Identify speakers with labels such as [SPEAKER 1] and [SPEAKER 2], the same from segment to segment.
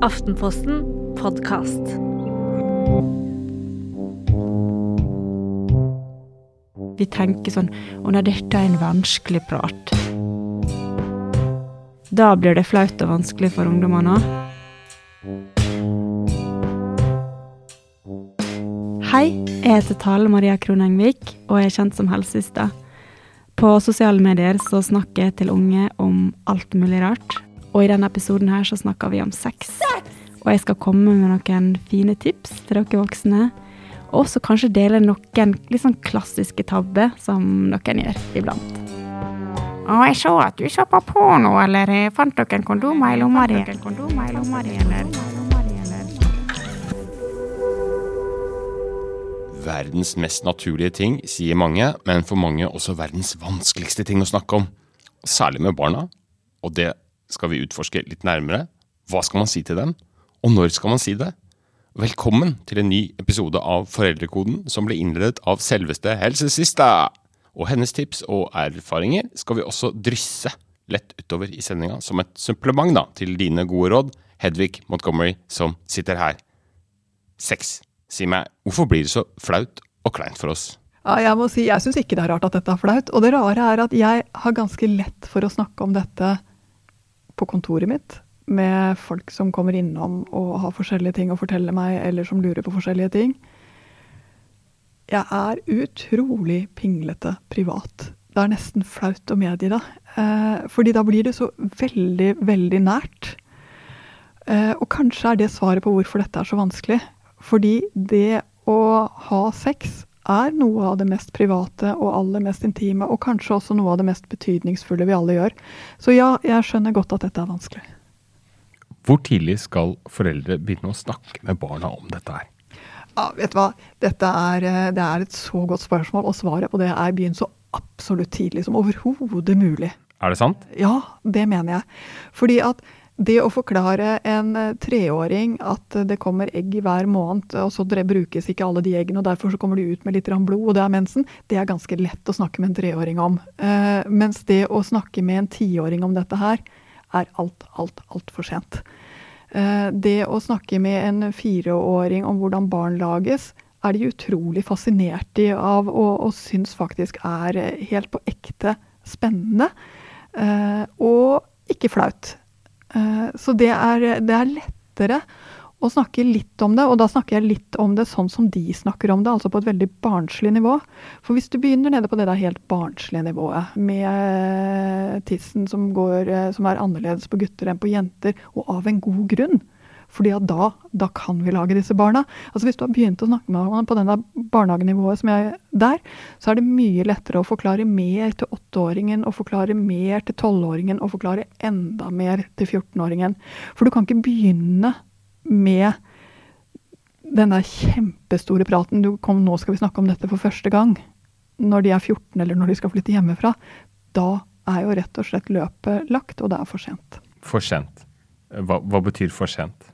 [SPEAKER 1] Aftenposten podkast.
[SPEAKER 2] Vi tenker sånn Å nei, dette er en vanskelig prat. Da blir det flaut og vanskelig for ungdommene. Hei, jeg heter Tale Maria Krohn Engvik og er kjent som helsesøster. På sosiale medier så snakker jeg til unge om alt mulig rart. Og i denne episoden her så snakker vi om sex. Og jeg skal komme med noen fine tips til dere voksne. Og også kanskje dele noen litt sånn klassiske tabber som noen gjør iblant.
[SPEAKER 3] Å, jeg så at du så på porno, eller eh, fant dere en kondom i lomma di?
[SPEAKER 4] Verdens mest naturlige ting, sier mange, men for mange også verdens vanskeligste ting å snakke om. Særlig med barna. Og det skal vi utforske litt nærmere. Hva skal man si til dem? Og når skal man si det? Velkommen til en ny episode av Foreldrekoden som ble innledet av selveste helsesista! Og hennes tips og erfaringer skal vi også drysse lett utover i sendinga som et supplement da, til dine gode råd, Hedvig Montgomery, som sitter her. Sex. Si meg, hvorfor blir det så flaut og kleint for oss?
[SPEAKER 5] Ja, jeg må si, jeg syns ikke det er rart at dette er flaut. Og det rare er at jeg har ganske lett for å snakke om dette på kontoret mitt. Med folk som kommer innom og har forskjellige ting å fortelle meg, eller som lurer på forskjellige ting. Jeg er utrolig pinglete privat. Det er nesten flaut å medgi det. Eh, fordi da blir det så veldig, veldig nært. Eh, og kanskje er det svaret på hvorfor dette er så vanskelig. Fordi det å ha sex er noe av det mest private og aller mest intime, og kanskje også noe av det mest betydningsfulle vi alle gjør. Så ja, jeg skjønner godt at dette er vanskelig.
[SPEAKER 4] Hvor tidlig skal foreldre begynne å snakke med barna om dette her?
[SPEAKER 5] Ja, vet du hva? Dette er, eh, det er et så godt spørsmål, og svaret på det er begynn så absolutt tidlig som overhodet mulig.
[SPEAKER 4] Er det sant?
[SPEAKER 5] Ja, det mener jeg. Fordi at det å forklare en eh, treåring at det kommer egg i hver måned, og så brukes ikke alle de eggene, og derfor så kommer de ut med litt blod, og det er mensen, det er ganske lett å snakke med en treåring om. Uh, mens det å snakke med en tiåring om dette her, er alt, alt, altfor sent. Eh, det å snakke med en fireåring om hvordan barn lages, er de utrolig fascinert av, og, og syns faktisk er helt på ekte spennende. Eh, og ikke flaut. Eh, så det er, det er, lettere å snakke litt om det, og da snakker jeg litt om det sånn som de snakker om det, altså på et veldig barnslig nivå. For hvis du begynner nede på det der helt barnslige nivået, med tissen som, går, eh, som er annerledes på gutter enn på jenter, og av en god grunn, fordi at da, da, kan vi lage disse barna. Altså Hvis du har begynt å snakke med ham på den barnehagenivået som jeg er der, så er det mye lettere å forklare mer til åtteåringen, og forklare mer til tolvåringen, og forklare enda mer til 14-åringen. For du kan ikke begynne med den der kjempestore praten du kom, 'Nå skal vi snakke om dette for første gang', når de er 14 eller når de skal flytte hjemmefra. Da er jo rett og slett løpet lagt, og det er for sent.
[SPEAKER 4] For sent. Hva, hva betyr for sent?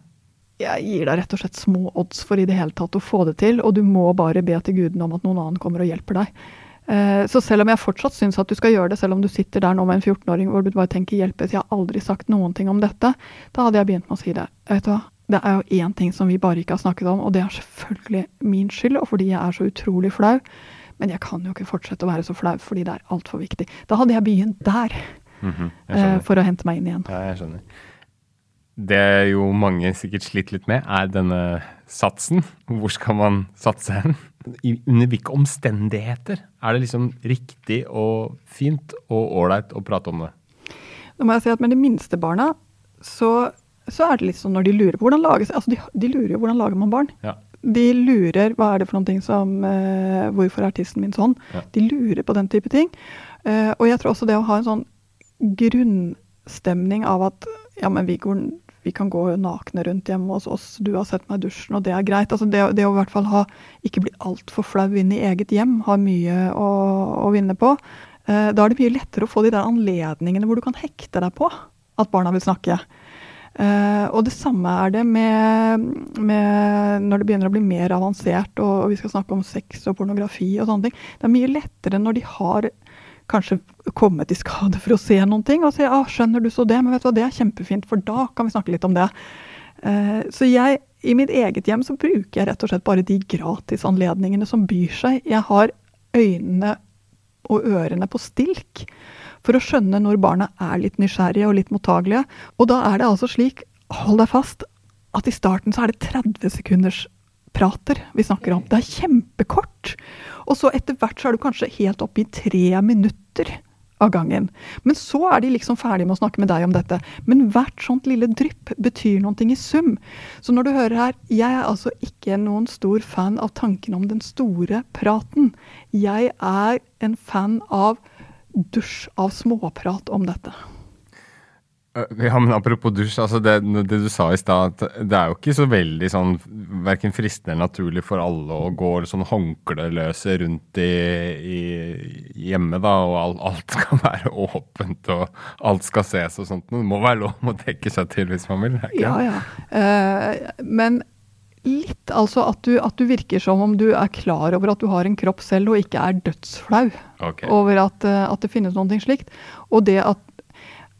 [SPEAKER 5] jeg gir deg rett og slett små odds for i det hele tatt å få det til, og du må bare be til gudene om at noen annen kommer og hjelper deg. Eh, så selv om jeg fortsatt syns at du skal gjøre det, selv om du sitter der nå med en 14-åring hvor du bare tenker 'hjelpes', jeg har aldri sagt noen ting om dette, da hadde jeg begynt med å si det. Vet du hva, det er jo én ting som vi bare ikke har snakket om, og det er selvfølgelig min skyld, og fordi jeg er så utrolig flau. Men jeg kan jo ikke fortsette å være så flau fordi det er altfor viktig. Da hadde jeg begynt der. Mm -hmm, for å hente meg inn igjen.
[SPEAKER 4] Ja, jeg skjønner. Det jo mange sikkert slitt litt med, er denne satsen. Hvor skal man satse hen? Under hvilke omstendigheter er det liksom riktig og fint og ålreit å prate om det?
[SPEAKER 5] Nå må jeg si at Med de minste barna så, så er det litt sånn når de lurer på hvordan lages altså de, de lurer jo hvordan lager man barn. Ja. De lurer hva er det for noen ting som uh, Hvorfor er tissen min sånn? Ja. De lurer på den type ting. Uh, og jeg tror også det å ha en sånn grunnstemning av at ja, men vi går vi kan gå nakne rundt hjemme hos oss, du har sett meg i dusjen, og det er greit. Altså det, det å i hvert fall ha, ikke bli altfor flau inn i eget hjem, har mye å, å vinne på. Uh, da er det mye lettere å få de der anledningene hvor du kan hekte deg på at barna vil snakke. Eh, og det samme er det med, med, når det begynner å bli mer avansert, og, og vi skal snakke om sex og pornografi og sånne ting. Det er mye lettere når de har kanskje kommet i skade for å se noen ting og si ah, 'skjønner du så det', men vet du hva, det er kjempefint, for da kan vi snakke litt om det. Uh, så jeg, i mitt eget hjem så bruker jeg rett og slett bare de gratisanledningene som byr seg. Jeg har øynene og ørene på stilk for å skjønne når barna er litt nysgjerrige og litt mottagelige. Og da er det altså slik, hold deg fast, at i starten så er det 30 sekunders prater vi snakker om. Det er kjempekort. Og så etter hvert så er du kanskje helt oppe i tre minutter av gangen. Men så er de liksom ferdige med å snakke med deg om dette. Men hvert sånt lille drypp betyr noe i sum. Så når du hører her, jeg er altså ikke noen stor fan av tanken om den store praten. Jeg er en fan av dusj av småprat om dette.
[SPEAKER 4] Ja, men Apropos dusj, altså det, det du sa i stad, det er jo ikke så veldig sånn verken fristende eller naturlig for alle å gå sånn håndkleløse rundt i, i, hjemme, da, og alt, alt skal være åpent og alt skal ses og sånt. Det må være lov å dekke seg til hvis man vil.
[SPEAKER 5] Ikke? Ja, ja. Uh, men litt, altså at du, at du, virker som om du er klar over at du har en kropp selv, og ikke er dødsflau okay. over at, uh, at det finnes noe slikt. Og det at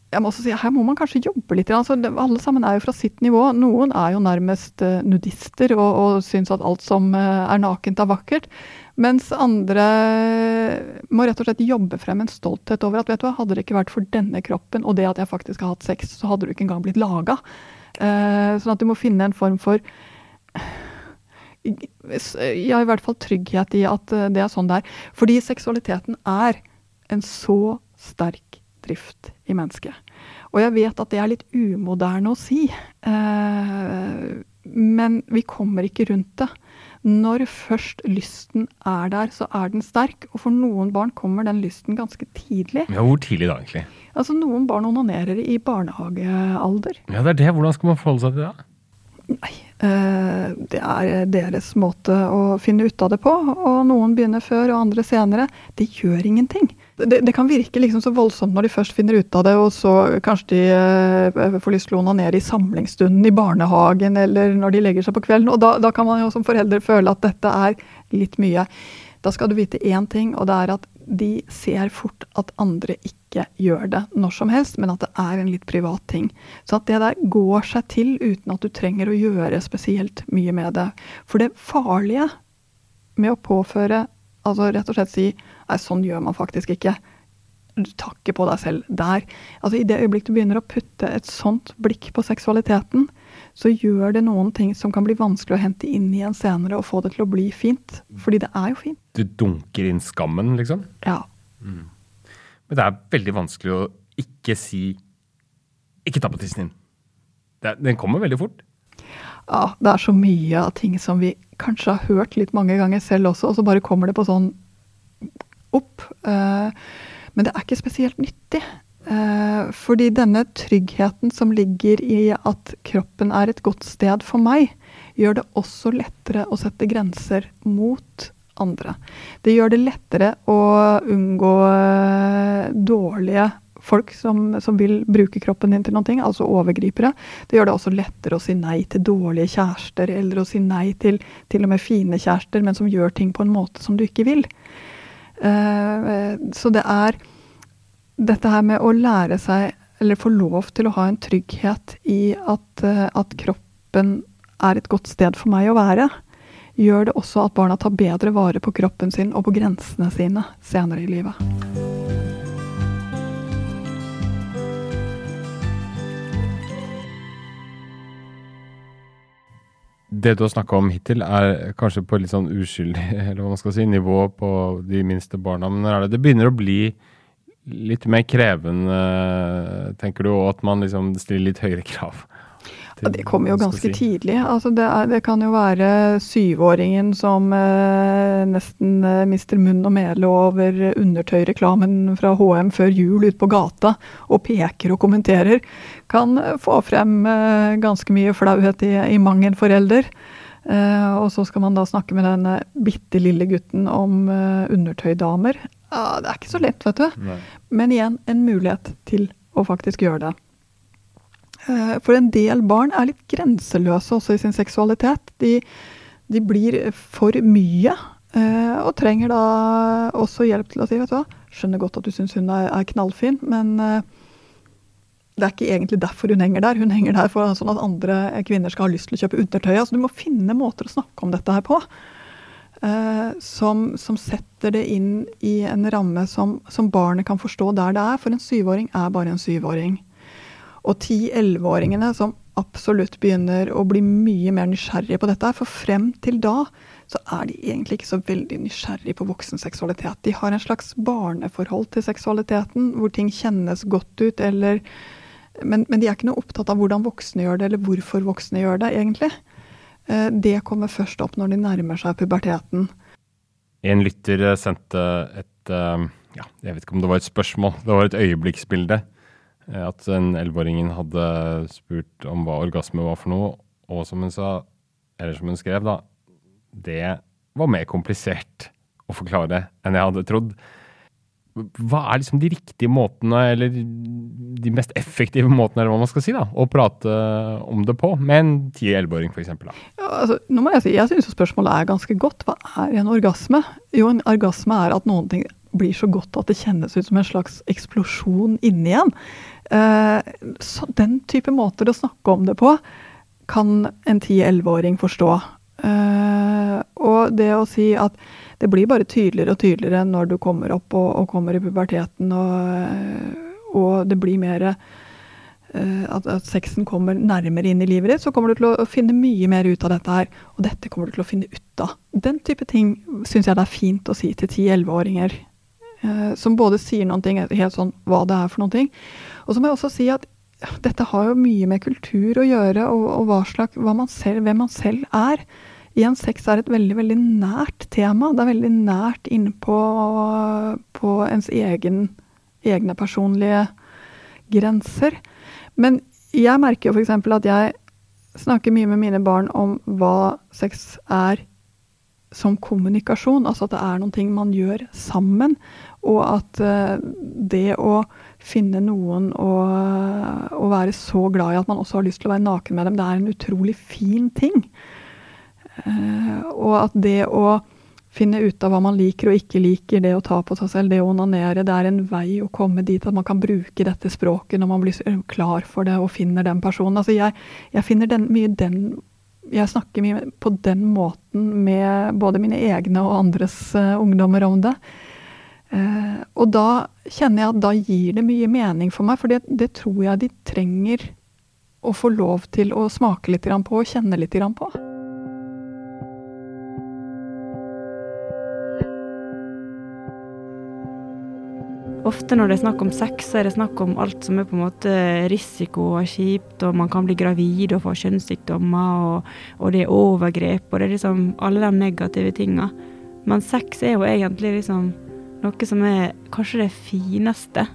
[SPEAKER 5] jeg må også si, Her må man kanskje jobbe litt. Altså, alle sammen er jo fra sitt nivå. Noen er jo nærmest uh, nudister og, og syns at alt som uh, er nakent, er vakkert. Mens andre må rett og slett jobbe frem en stolthet over at vet du hva, hadde det ikke vært for denne kroppen og det at jeg faktisk har hatt sex, så hadde du ikke engang blitt laga. Uh, sånn at du må finne en form for ja, i hvert fall trygghet i at det er sånn det er. Fordi seksualiteten er en så sterk drift i mennesket. Og jeg vet at det er litt umoderne å si, eh, men vi kommer ikke rundt det. Når først lysten er der, så er den sterk. Og for noen barn kommer den lysten ganske tidlig.
[SPEAKER 4] Ja, Hvor tidlig da, egentlig?
[SPEAKER 5] Altså, Noen barn onanerer i barnehagealder.
[SPEAKER 4] Ja, det er det. Hvordan skal man forholde seg til det?
[SPEAKER 5] Nei, eh, det er deres måte å finne ut av det på. Og noen begynner før, og andre senere. Det gjør ingenting det, det, kan virke liksom så voldsomt når de først finner ut av det, og så kanskje de uh, får lyst til å onanere i samlingsstunden i barnehagen eller når de legger seg på kvelden. Og da, da, kan man jo som forelder føle at dette er litt mye. Da skal du vite én ting, og det er at de ser fort at andre ikke gjør det når som helst, men at det er en litt privat ting. Så at det der går seg til uten at du trenger å gjøre spesielt mye med det. For det farlige med å påføre, altså rett og slett si Nei, sånn gjør man faktisk ikke. Du takker på deg selv der. Altså I det øyeblikk du begynner å putte et sånt blikk på seksualiteten, så gjør det noen ting som kan bli vanskelig å hente inn igjen senere og få det til å bli fint. Fordi det er jo fint.
[SPEAKER 4] Du dunker inn skammen, liksom?
[SPEAKER 5] Ja.
[SPEAKER 4] Mm. Men det er veldig vanskelig å ikke si 'ikke ta på tissen din'. Den kommer veldig fort.
[SPEAKER 5] Ja, det er så mye av ting som vi kanskje har hørt litt mange ganger selv også, og så bare kommer det på sånn opp. Eh, men det er ikke spesielt nyttig. Eh, fordi denne tryggheten som ligger i at kroppen er et godt sted for meg, gjør det også lettere å sette grenser mot andre. Det gjør det lettere å unngå eh, dårlige folk som, som, vil bruke kroppen din til noen ting, altså overgripere. Det gjør det også lettere å si nei til dårlige kjærester, eller å si nei til til og med fine kjærester, men som gjør ting på en måte som du ikke vil. Eh, så det er dette her med å lære seg, eller få lov til å ha en trygghet i at, eh, at kroppen er et godt sted for meg å være, gjør det også at barna tar bedre vare på kroppen sin og på grensene sine senere i livet.
[SPEAKER 4] det du har snakka om hittil, er kanskje på litt sånn uskyldig eller hva man skal si, nivå på de minste barna. Men det det begynner å bli litt mer krevende, tenker du, og at man liksom stiller litt høyere krav?
[SPEAKER 5] Ja, det kommer jo ganske si. tidlig. Altså det, er, det, kan jo være syvåringen som eh, nesten eh, mister munn og mæle over undertøyreklamen fra HM før jul ute på gata, og peker og kommenterer. Kan få frem eh, ganske mye flauhet i, i mang en forelder. Eh, og så skal man da snakke med den bitte lille gutten om eh, undertøydamer. Ah, det er ikke så lett, vet du. Nei. Men igjen, en mulighet til å faktisk gjøre det. Eh, for en del barn er litt grenseløse også i sin seksualitet. De, de blir for mye. Eh, og trenger da også hjelp til å si vet du hva, skjønner godt at du syns hun er, knallfin, men eh, det er ikke egentlig derfor hun henger der. Hun henger der for sånn at andre kvinner skal ha lyst til å kjøpe undertøy. Altså, du må finne måter å snakke om dette her på. Uh, som, som, setter det inn i en ramme som, som, barnet kan forstå der det er. For en syvåring er bare en syvåring. Og ti-elleveåringene som absolutt begynner å bli mye mer nysgjerrige på dette. For frem til da så er de egentlig ikke så veldig nysgjerrige på voksen seksualitet. De har en slags barneforhold til seksualiteten, hvor ting kjennes godt ut, eller men, men, de er ikke noe opptatt av hvordan voksne gjør det, eller hvorfor voksne gjør det, egentlig. Eh, det kommer først opp når de nærmer seg puberteten.
[SPEAKER 4] En lytter sendte et eh, ja, jeg vet ikke om det var et spørsmål, det var et øyeblikksbilde. At den elleveåringen hadde spurt om hva orgasme var for noe, og som hun sa, eller som hun skrev, da, det var mer komplisert å forklare enn jeg hadde trodd. Hva er liksom de riktige måtene, eller de mest effektive måtene, eller hva man skal si, da, å prate om det på, med en 10-11-åring f.eks.?
[SPEAKER 5] Ja, altså, nå må jeg si, jeg syns spørsmålet er ganske godt. Hva er en orgasme? Jo, en orgasme er at noen ting blir så godt at det kjennes ut som en slags eksplosjon inni en. Uh, den type måter å snakke om det på kan en 10-11-åring forstå. Uh, og det å si at det blir bare tydeligere og tydeligere når du kommer opp og, og kommer i puberteten, og, og det blir mer at, at, sexen kommer nærmere inn i livet ditt, så kommer du til å finne mye mer ut av dette her. Og dette kommer du til å finne ut av. Den type ting syns jeg det er fint å si til 10-11-åringer. Uh, som både sier noen ting, helt sånn hva det er for noen ting. Og så må jeg også si at dette har jo mye med kultur å gjøre, og, og hva slags, hva man selv, hvem man selv er. Igjen, sex er et veldig veldig nært tema. Det er veldig nært innpå på ens egen, egne personlige grenser. Men jeg merker jo f.eks. at jeg snakker mye med mine barn om hva sex er som kommunikasjon. Altså at det er noen ting man gjør sammen. Og at uh, det å finne noen å, være så glad i at man også har lyst til å være naken med dem, det er en utrolig fin ting. Uh, og at det å finne ut av hva man liker og ikke liker, det å ta på seg selv, det å onanere, det er en vei å komme dit at man kan bruke dette språket når man blir klar for det og finner den personen. Altså jeg, jeg finner den, mye den jeg snakker mye på den måten med både mine egne og andres uh, ungdommer om det. Uh, og da kjenner jeg at da gir det mye mening for meg, for det, det tror jeg de trenger å få lov til å smake litt på og kjenne litt på.
[SPEAKER 2] Ofte når det er snakk om sex, så er det snakk om alt som er på en måte risiko og kjipt, og man kan bli gravid og få kjønnssykdommer, og, og det er overgrep, og det er liksom alle de negative tinga. Men sex er jo egentlig liksom noe som er kanskje det fineste.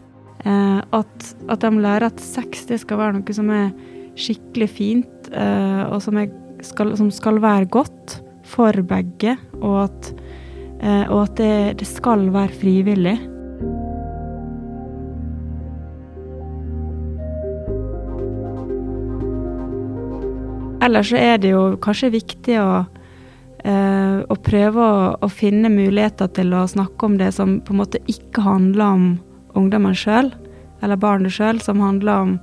[SPEAKER 2] Eh, at, at, de lærer at sex det skal være noe som er skikkelig fint, eh, og som, skal, som, skal, være godt for begge, og at, eh, og at det, det skal være frivillig. Ellers så er det jo kanskje viktig å, eh, og prøve å, å, finne muligheter til å snakke om det som på en måte ikke handler om ungdommen sjøl, eller barnet sjøl, som handler om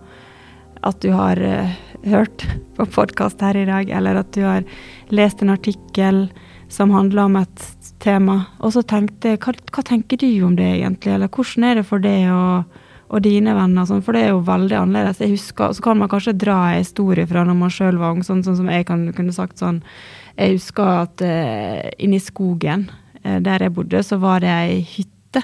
[SPEAKER 2] at du har eh, hørt på podkast her i dag, eller at du har lest en artikkel som handler om et tema. Og så tenkte hva, hva tenker du om det egentlig, eller hvordan er det for deg og, og dine venner, sånn, for det er jo veldig annerledes. Jeg husker, Så kan man kanskje dra en historie fra når man sjøl var ung, sånn, sånn, som jeg kan, kunne sagt sånn Jeg husker at uh, inni skogen uh, der jeg bodde, så var det ei hytte,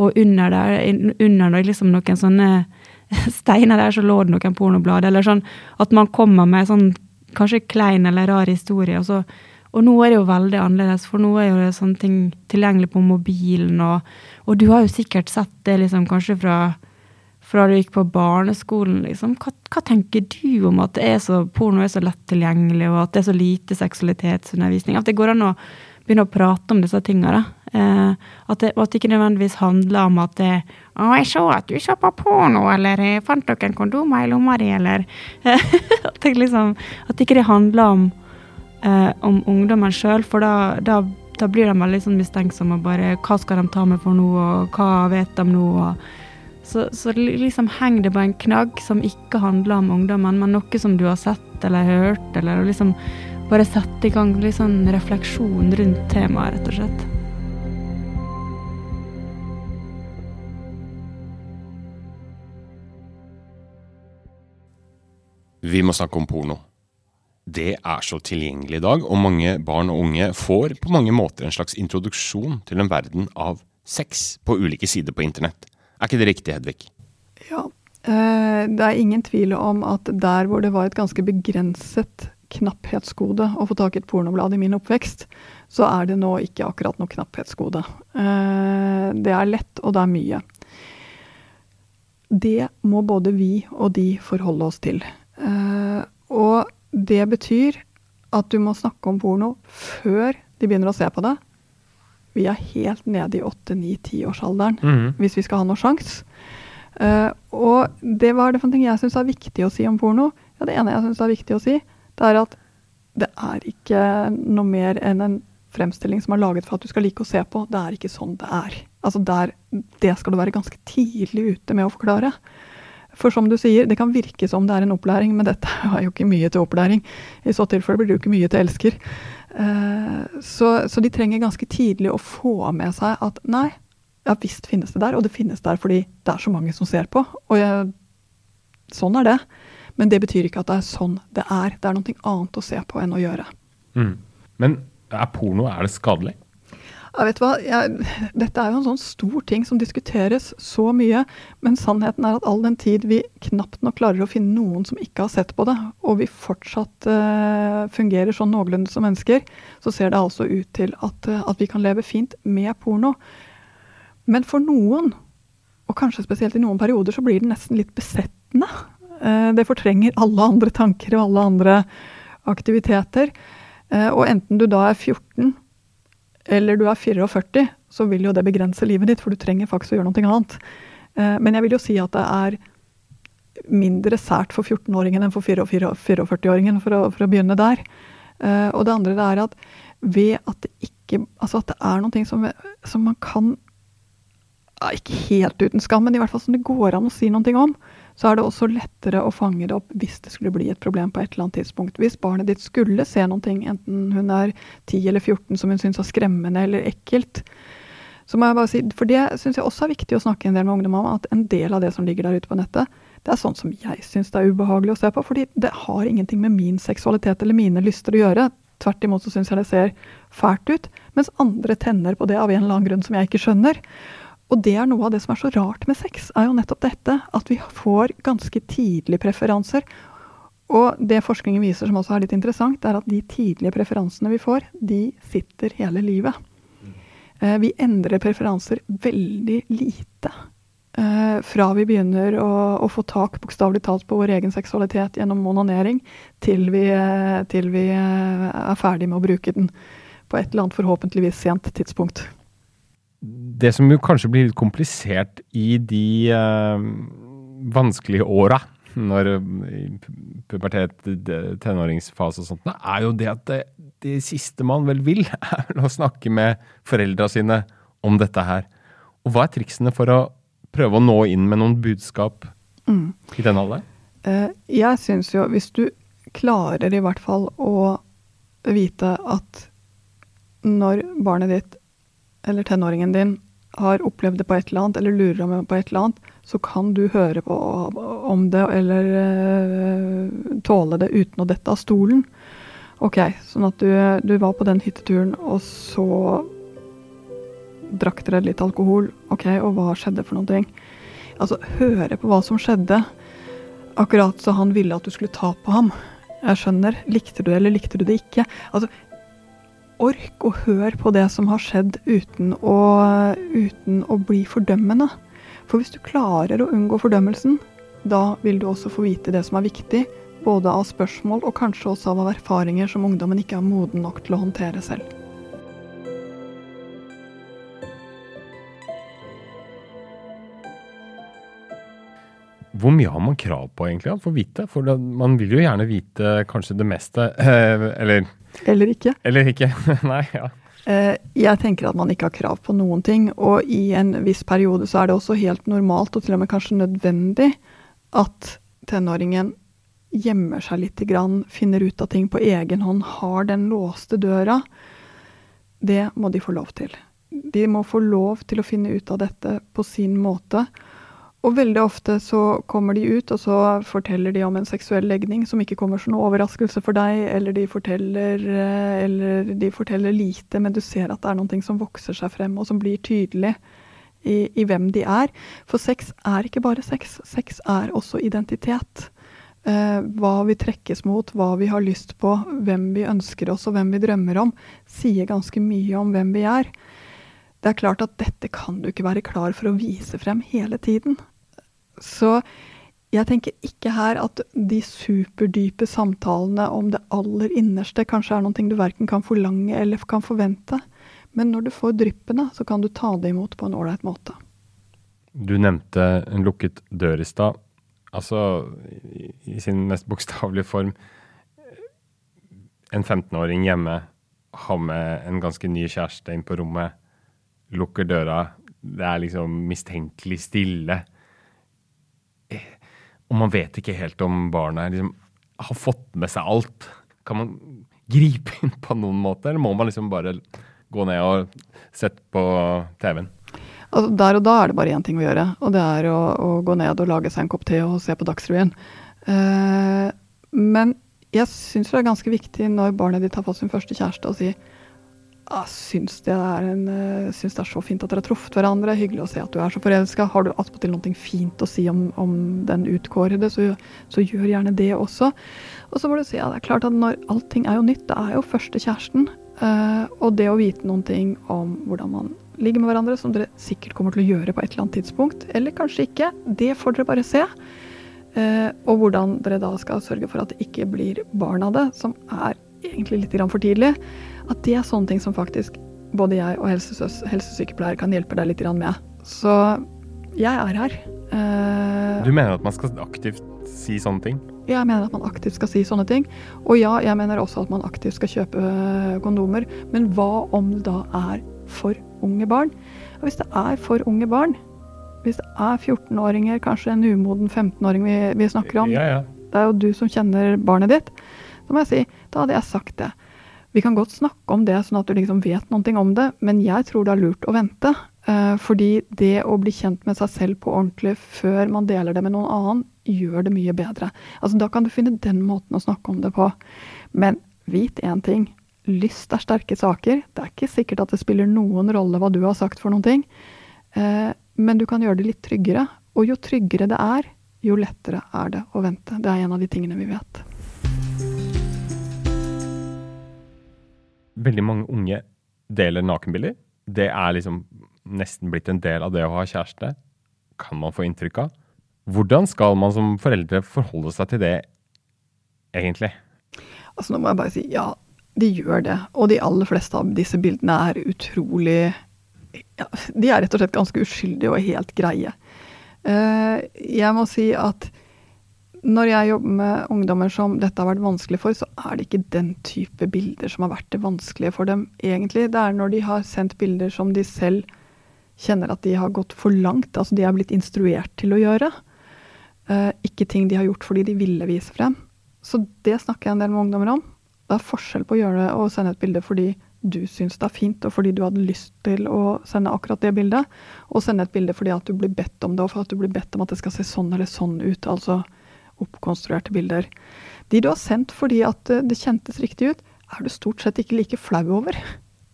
[SPEAKER 2] og under der, under liksom noen sånne steiner der, så lå det noen pornoblad, eller sånn at man kommer med sånn kanskje klein eller rar historie, og så og nå er det jo veldig annerledes, for nå er jo det sånne ting tilgjengelig på mobilen, og, og du har jo sikkert sett det liksom kanskje fra fra du gikk på barneskolen, liksom. Hva, hva, tenker du om at er så, porno er så lett tilgjengelig, og at det er så lite seksualitetsundervisning? At det går an å begynne å prate om disse tingene. Eh, at, det, at det ikke nødvendigvis handler om at det
[SPEAKER 3] Å, jeg så at du så på porno, eller jeg fant dere kondomer i lomma di, eller
[SPEAKER 2] At det liksom At ikke handler om, eh, om ungdommen sjøl, for da, da, da, blir de veldig sånn mistenksomme og bare Hva skal de ta med for noe, og hva vet de nå? og så, så liksom henger det på en knagg som ikke handler om ungdommen, men noe som du har sett eller hørt, eller liksom bare sette i gang litt sånn refleksjon rundt temaet, rett og slett.
[SPEAKER 4] Vi må snakke om porno. Det er så tilgjengelig i dag, og mange barn og unge får på mange måter en slags introduksjon til en verden av sex på ulike sider på internett. Er ikke det riktig, Hedvig?
[SPEAKER 5] Ja. Eh, det er ingen tvil om at der hvor det var et ganske begrenset knapphetsgode å få tak i et pornoblad i min oppvekst, så er det nå ikke akkurat noe knapphetsgode. Eh, det er lett, og det er mye. Det må både vi og de forholde oss til. Eh, og det betyr at du må snakke om porno før de begynner å se på det. Vi er helt nede i 8-9-10-årsalderen
[SPEAKER 6] mm.
[SPEAKER 5] hvis vi skal ha noe sjans. Uh, og det var det for en ting jeg syns er viktig å si om porno. Ja, det ene jeg syns er viktig å si, det er at det er ikke noe mer enn en fremstilling som er laget for at du skal like å se på. Det er ikke sånn det er. Altså der, det skal du være ganske tidlig ute med å forklare. For som du sier, det kan virke som det er en opplæring, men dette er jo ikke mye til opplæring. I så tilfelle blir det jo ikke mye til elsker. Eh, så, så de trenger ganske tidlig å få med seg at nei, ja visst finnes det der, og det finnes der fordi det er så mange som ser på. Og jeg, sånn er det. Men det betyr ikke at det er sånn det er. Det er noe annet å se på enn å gjøre.
[SPEAKER 6] Mm. Men er porno er det skadelig?
[SPEAKER 5] Ja, vet du hva? Jeg, dette er jo en sånn stor ting som diskuteres så mye, men sannheten er at all den tid vi knapt nok klarer å finne noen som ikke har sett på det, og vi fortsatt uh, fungerer sånn noenlunde som mennesker, så ser det altså ut til at, eh, at vi kan leve fint med porno. Men for noen, og kanskje spesielt i noen perioder, så blir det nesten litt besettende. Uh, det fortrenger alle andre tanker og alle andre aktiviteter. Uh, og enten du da er 14 eller du er 44, så vil jo det begrense livet ditt, for du trenger faktisk å gjøre noe annet. Eh, Men jeg vil jo si at det er mindre sært for 14-åringen enn for 44-åringen, for, for å begynne der. Eh, Og det andre er at ved at det ikke Altså at det er noe som, som man kan Ikke helt uten skam, men i hvert fall som det går an å si noe om, så er det også lettere å fange det opp hvis det skulle bli et problem på et eller annet tidspunkt. Hvis barnet ditt skulle se noen ting, enten hun er 10 eller 14 som hun syns er skremmende eller ekkelt, så må jeg bare si, For det syns jeg også er viktig å snakke en del med ungdom om, at en del av det som ligger der ute på nettet, det er sånn som jeg syns det er ubehagelig å se på. fordi det har ingenting med min seksualitet eller mine lyster å gjøre. Tvert imot så syns jeg det ser fælt ut, mens andre tenner på det av en eller annen grunn som jeg ikke skjønner. Og det er noe av det som er så rart med sex, er jo nettopp dette. At vi får ganske tidlige preferanser. Og det forskningen viser som også er litt interessant, er at de tidlige preferansene vi får, de sitter hele livet. Eh, Vi endrer preferanser veldig lite. Eh, fra vi begynner å, å få tak bokstavelig talt på vår egen seksualitet gjennom onanering, til vi, eh, til vi er ferdig med å bruke den på et eller annet forhåpentligvis sent tidspunkt.
[SPEAKER 6] Det som jo kanskje blir litt komplisert i de eh, vanskelige åra, når eh, pubertet, tenåringsfase og sånt, er jo det at det, det siste man vel vil, er vel å snakke med foreldra sine om dette her. Og hva er triksene for å prøve å nå inn med noen budskap
[SPEAKER 5] Mm.
[SPEAKER 6] i den alderen?
[SPEAKER 5] Eh, Jeg syns jo, hvis du klarer i hvert fall å vite at når barnet ditt eller tenåringen din har opplevd det på et eller annet, eller lurer om det på et eller annet, så kan du høre på om det eller uh, tåle det uten å dette av stolen. Ok, sånn at du, du var på den hytteturen, og så drakk dere litt alkohol. Ok, og hva skjedde for noen ting? Altså, høre på hva som skjedde. Akkurat så han ville at du skulle ta på ham. Jeg skjønner. Likte du det, eller likte du det ikke? Altså, ork å høre på det som har skjedd uten å, uten å bli fordømmende. For hvis du klarer å unngå fordømmelsen, da vil du også få vite det som er viktig, både av spørsmål og kanskje også av erfaringer som ungdommen ikke er moden nok til å håndtere selv.
[SPEAKER 6] Hvor mye har man krav på egentlig å få vite? For det, man vil jo gjerne vite kanskje det meste. eh, Eller,
[SPEAKER 5] Eller ikke.
[SPEAKER 6] eller ikke. Nei, ja.
[SPEAKER 5] Eh, Jeg tenker at man ikke har krav på noen ting, og i en viss periode så er det også helt normalt, og til og med kanskje nødvendig, at tenåringen gjemmer seg litt, grann, finner ut av ting på egen hånd, har den låste døra. Det må de få lov til. De må få lov til å finne ut av dette på sin måte. Og veldig ofte så kommer de ut, og så forteller de om en seksuell legning som ikke kommer som noe overraskelse for deg, eller de forteller, eh, eller de forteller lite, men du ser at det er noe som vokser seg frem, og som blir tydelig i, i hvem de er. For sex er ikke bare sex. Sex er også identitet. Eh, hva vi trekkes mot, hva vi har lyst på, hvem vi ønsker oss og hvem vi drømmer om, sier ganske mye om hvem vi er. Det er klart at dette kan du ikke være klar for å vise frem hele tiden. Så jeg tenker ikke her at de superdype samtalene om det aller innerste kanskje er noe du verken kan forlange eller kan forvente. Men når du får dryppene, så kan du ta det imot på en ålreit måte.
[SPEAKER 6] Du nevnte en lukket dør i stad. Altså, i, sin mest bokstavelige form En 15-åring hjemme har med en ganske ny kjæreste inn på rommet, lukker døra. Det er liksom mistenkelig stille. Og man vet ikke helt om barnet liksom, har fått med seg alt. Kan man gripe inn på noen måte, eller må man liksom bare gå ned og sette på TV-en?
[SPEAKER 5] Altså, der og da er det bare én ting å gjøre, og det er å, å gå ned og lage seg en kopp te og se på Dagsrevyen. Eh, men jeg syns det er ganske viktig når barnet ditt har fått sin første kjæreste, å si ah, syns, det eh, det er så fint at dere har truffet hverandre, hyggelig å se at du er så forelska. Har du attpåtil noe fint å si om, om den utkårede, så, så, gjør gjerne det også. Og så må du si at det er klart at når allting er jo nytt, det er jo første kjæresten. Uh, og det å vite noen ting om hvordan man ligger med hverandre, som dere sikkert kommer til å gjøre på et eller annet tidspunkt, eller kanskje ikke, det får dere bare se. Uh, og hvordan dere da skal sørge for at det ikke blir barn av det, som er egentlig litt for tidlig. At det er sånne ting som faktisk både jeg og helsesøs, helsesykepleier kan hjelpe deg litt med. Så jeg er her.
[SPEAKER 6] Uh, du mener at man skal aktivt si sånne ting?
[SPEAKER 5] Jeg mener at man aktivt skal si sånne ting. Og ja, jeg mener også at man aktivt skal kjøpe eh, kondomer. Men hva om det da er for unge barn? Og hvis det er for unge barn, hvis det er 14-åringer, kanskje en umoden 15-åring vi, vi, snakker om,
[SPEAKER 6] ja, ja.
[SPEAKER 5] det er jo du som kjenner barnet ditt, da må jeg si, da hadde jeg sagt det. Vi kan godt snakke om det, sånn at du liksom vet noe om det, men jeg tror det er lurt å vente. Uh, fordi det å bli kjent med seg selv på ordentlig før man deler det med noen annen, gjør det mye bedre. Altså, da kan du finne den måten å snakke om det på. Men vit én ting. Lyst er sterke saker. Det er ikke sikkert at det spiller noen rolle hva du har sagt for noen ting. Uh, men du kan gjøre det litt tryggere. Og jo tryggere det er, jo lettere er det å vente. Det er en av de tingene vi vet.
[SPEAKER 6] Veldig mange unge deler nakenbilder. Det er liksom nesten blitt en del av det å ha kjæreste, kan man få inntrykk av. Hvordan skal man som foreldre forholde seg til det, egentlig?
[SPEAKER 5] Altså, nå må jeg bare si ja, de gjør det. Og de aller fleste av disse bildene er utrolig ja, De er rett og slett ganske uskyldige og helt greie. Uh, jeg må si at når jeg jobber med ungdommer som dette har vært vanskelig for, så er det ikke den type bilder som har vært det vanskelige for dem, egentlig. Det er når de har sendt bilder som de selv kjenner at de har gått for langt, altså de er blitt instruert til å gjøre. Eh, ikke ting de har gjort fordi de ville vise frem. Så det snakker jeg en del med ungdommer om. Det er forskjell på å gjøre det og sende et bilde fordi du syns det er fint, og fordi du hadde lyst til å sende akkurat det bildet, og sende et bilde fordi at du blir bedt om det, og for at du blir bedt om at det skal se sånn eller sånn ut. altså oppkonstruerte bilder. De du har sendt fordi at det kjentes riktig ut, er du stort sett ikke like flau over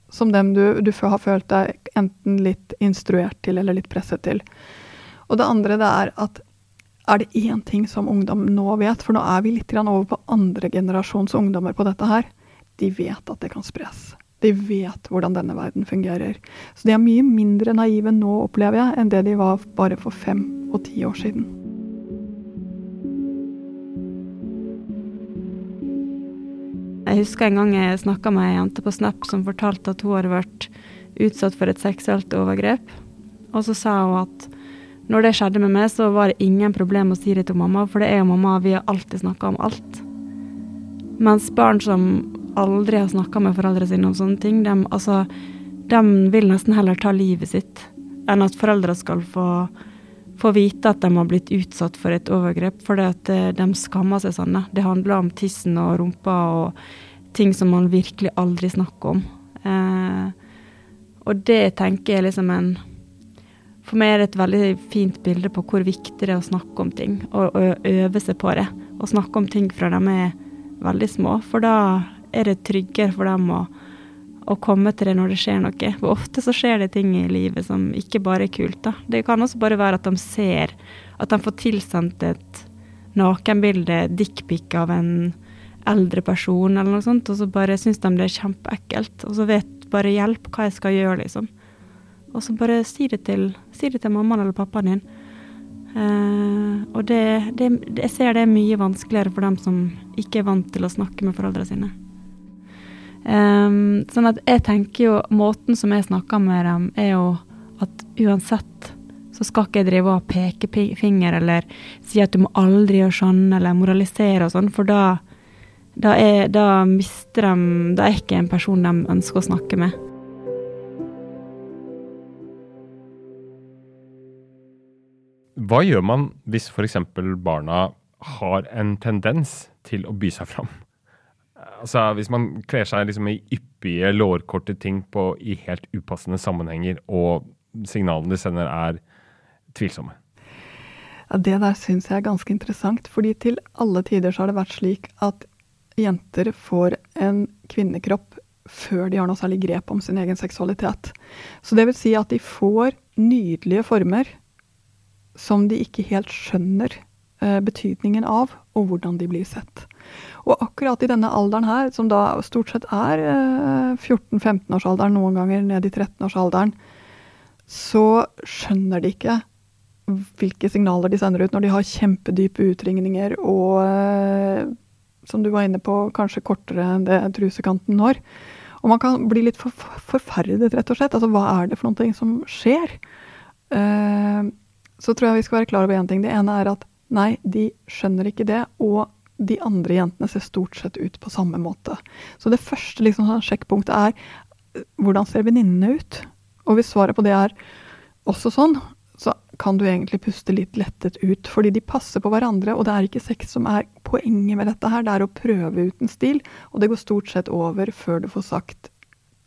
[SPEAKER 5] som dem du, du har følt deg enten litt instruert til eller litt presset til. Og det andre det er at er det én ting som ungdom nå vet, for nå er vi litt over på andre generasjons ungdommer på dette her, de vet at det kan spres. De vet hvordan denne verden fungerer. Så de er mye mindre naive nå, opplever jeg, enn det de var bare for fem og ti år siden.
[SPEAKER 2] Husker en gang jeg snakka med ei jente på Snap som fortalte at hun hadde vært utsatt for et seksuelt overgrep. Og så sa hun at når det skjedde med meg, så var det ingen problem å si det til mamma, for det er jo mamma, vi har alltid snakka om alt. Mens barn som aldri har snakka med foreldrene sine om sånne ting. De, altså, de vil nesten heller ta livet sitt enn at foreldre skal få, få vite at de har blitt utsatt for et overgrep. For de skammer seg sånn. Det handler om tissen og rumpa og ting som man virkelig aldri snakker om. Eh, og det tenker jeg liksom en For meg er det et veldig fint bilde på hvor viktig det er å snakke om ting, og, og øve seg på det. Og snakke om ting fra de er veldig små, for da er det tryggere for dem å, å komme til det når det skjer noe. For ofte så skjer det ting i livet som ikke bare er kult. da. Det kan også bare være at de ser At de får tilsendt et nakenbilde, dickpic av en eldre person eller noe sånt, og så bare syns de det er kjempeekkelt. Og så vet bare hjelp hva jeg skal gjøre, liksom. Og så bare si det til, si det til mammaen eller pappaen din. Uh, og det, det, jeg ser det er mye vanskeligere for dem som ikke er vant til å snakke med foreldrene sine. Um, sånn at jeg tenker jo Måten som jeg snakker med dem, er jo at uansett så skal ikke jeg drive og peke finger eller si at du må aldri gjøre sånn, eller moralisere og sånn, for da, da, er, da mister de Da er ikke en person de ønsker å snakke med.
[SPEAKER 6] Hva gjør man hvis f.eks. barna har en tendens til å by seg fram? Altså, Hvis man kler seg liksom i yppige, lårkorte ting på, i helt upassende sammenhenger, og signalene de sender er tvilsomme.
[SPEAKER 5] Ja, Det der syns jeg er ganske interessant. fordi til alle tider så har det vært slik at jenter får en kvinnekropp før de har noe særlig grep om sin egen seksualitet. Så det vil si at de får nydelige former som de ikke helt skjønner eh, betydningen av, og hvordan de blir sett. Og akkurat i denne alderen her, som da stort sett er eh, 14-15-årsalderen, noen ganger ned i 13-årsalderen, så skjønner de ikke hvilke signaler de sender ut når de har kjempedype utringninger og, eh, som du var inne på, kanskje kortere enn det trusekanten når. Og man kan bli litt for, forferdet, rett og slett. Altså, hva er det for noe som skjer? Uh, så tror jeg vi skal være klar over én ting. Det ene er at nei, de skjønner ikke det. Og de andre jentene ser stort sett ut på samme måte. Så det første liksom, sånn sjekkpunktet er hvordan ser venninnene ut? Og hvis svaret på det er også sånn, så kan du egentlig puste litt lettet ut. Fordi de passer på hverandre, og det er ikke sex som er poenget med dette her. Det er å prøve ut en stil, og det går stort sett over før du får sagt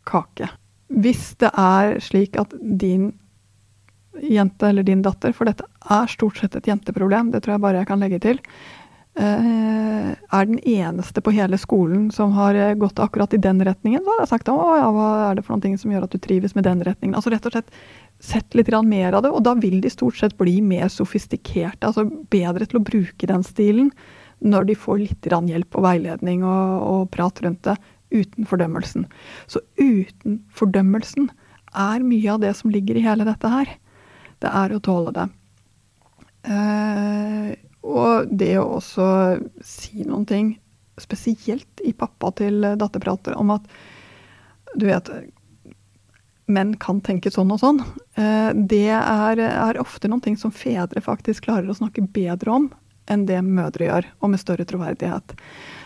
[SPEAKER 5] kake. Hvis det er slik at din jente eller din datter, for dette er stort sett et jenteproblem, det tror jeg bare jeg kan legge til, er den eneste på hele skolen som har eh, gått akkurat i den retningen, så har jeg sagt å ja, hva er det for noe som gjør at du trives med den retningen. Altså rett og slett sett litt mer av det, og da vil de stort sett bli mer sofistikerte, altså bedre til å bruke den stilen når de får litt hjelp og veiledning og, og prat rundt det, uten fordømmelsen. Så uten fordømmelsen er mye av det som ligger i hele dette her det er å tåle det. Eh, og det å også si noen ting, spesielt i pappa til datterprater, om at du vet menn kan tenke sånn og sånn. Eh, det er, er, ofte noen ting som fedre faktisk klarer å snakke bedre om enn det mødre gjør, og med større troverdighet.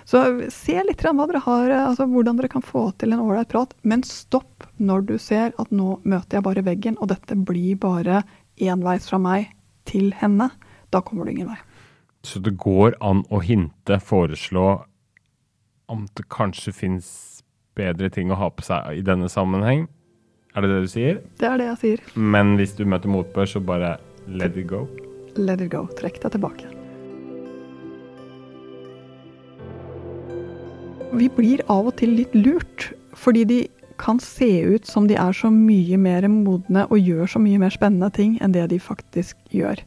[SPEAKER 5] Så se litt hva dere har, altså hvordan dere kan få til en ålreit prat, men stopp når du ser at nå møter jeg bare veggen, og dette blir bare enveis fra meg til henne, da kommer du ingen vei.
[SPEAKER 6] Så det går an å hinte, foreslå om det kanskje fins bedre ting å ha på seg i denne sammenheng? Er det det du sier?
[SPEAKER 5] Det er det jeg sier.
[SPEAKER 6] Men hvis du møter motbør, så bare let it go?
[SPEAKER 5] Let it go. Trekk deg tilbake. Vi blir av og til litt lurt, fordi de kan se ut som de er så mye mer modne og gjør så mye mer spennende ting enn det de faktisk gjør.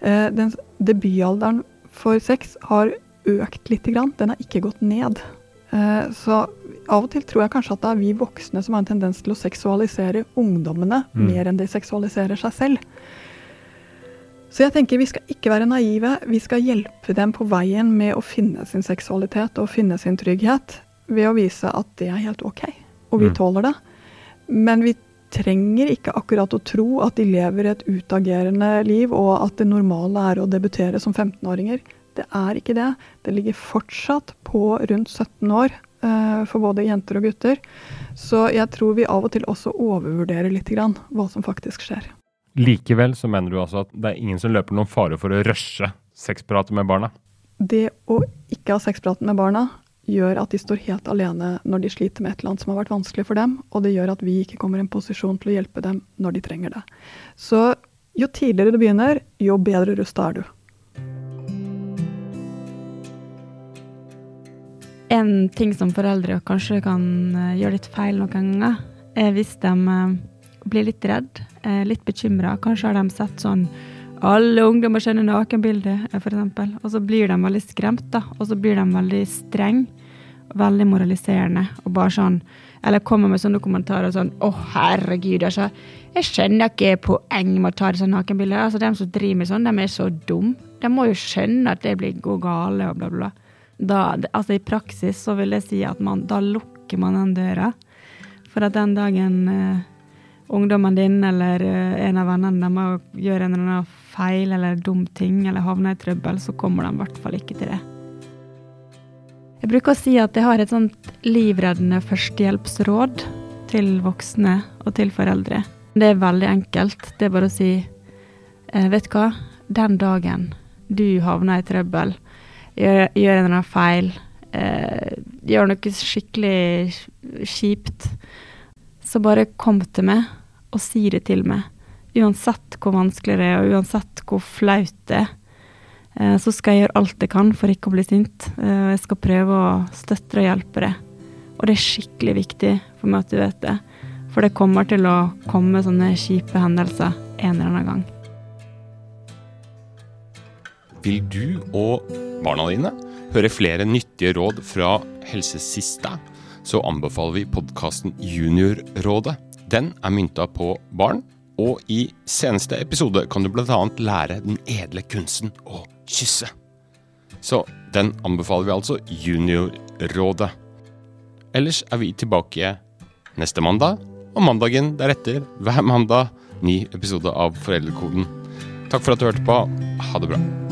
[SPEAKER 5] Eh, den debutalderen for sex har økt lite grann, den har ikke gått ned. Eh, så av og til tror jeg kanskje at det er vi voksne som har en tendens til å seksualisere ungdommene mm. mer enn de seksualiserer seg selv. Så jeg tenker vi skal ikke være naive. Vi skal hjelpe dem på veien med å finne sin seksualitet og finne sin trygghet ved å vise at det er helt OK og vi mm. tåler det. Men vi trenger ikke akkurat å tro at de lever et utagerende liv, og at det normale er å debutere som 15-åringer. Det er ikke det. Det ligger fortsatt på rundt 17 år eh, for både jenter og gutter. Så jeg tror vi av og til også overvurderer litt grann hva som faktisk skjer.
[SPEAKER 6] Likevel så mener du altså at det er ingen som løper noen fare for å rushe sexpratet med barna?
[SPEAKER 5] Det å ikke ha sexpraten med barna gjør at de står helt alene når de sliter med et eller annet som har vært vanskelig for dem, og det gjør at vi ikke kommer i en posisjon til å hjelpe dem når de trenger det. Så jo tidligere du begynner, jo bedre rusta er du.
[SPEAKER 2] En ting som foreldre kanskje kan eh, gjøre litt feil noen ganger, er hvis de eh, blir litt redd, eh, litt bekymra. Kanskje har de sett sånn alle ungdommer skjønner nakenbilder, f.eks. Og så blir de veldig skremt, da. Og så blir de veldig streng, veldig moraliserende. Og bare sånn Eller kommer med sånne kommentarer sånn Å, herregud, altså. Jeg skjønner ikke poeng med å ta det sånn. Altså, de som driver med sånn, de er så dumme. De må jo skjønne at det blir gå gale og bla, bla. Da, altså I praksis så vil jeg si at man, da lukker man den døra. For at den dagen uh, ungdommen din eller uh, en av vennene deres gjør en eller annen feil eller dum ting eller havner i trøbbel, så kommer de i hvert fall ikke til det. Jeg bruker å si at jeg har et sånt livreddende førstehjelpsråd til voksne og til foreldre. Det er veldig enkelt. Det er bare å si eh, Vet du hva, den dagen du havner i trøbbel, gjør, gjør en eller annen feil, eh, gjør noe skikkelig kjipt, så bare kom til meg og si det til meg. Uansett hvor vanskelig det er, og uansett hvor flaut det er. Eh, så skal jeg gjøre alt jeg kan for ikke å bli sint. Eh, jeg skal prøve å støtte og hjelpe deg. Og det er skikkelig viktig for meg at du vet det. For det kommer til å komme sånne kjipe hendelser en eller annen gang.
[SPEAKER 4] Vil du og barna dine høre flere nyttige råd fra Helsesista, så anbefaler vi podkasten Juniorrådet. Den er mynta på barn, og i seneste episode kan du bl.a. lære den edle kunsten å kysse. Så den anbefaler vi altså Juniorrådet. Ellers er vi tilbake neste mandag, og mandagen deretter hver mandag ny episode av Foreldrekoden. Takk for at du hørte på. Ha det bra.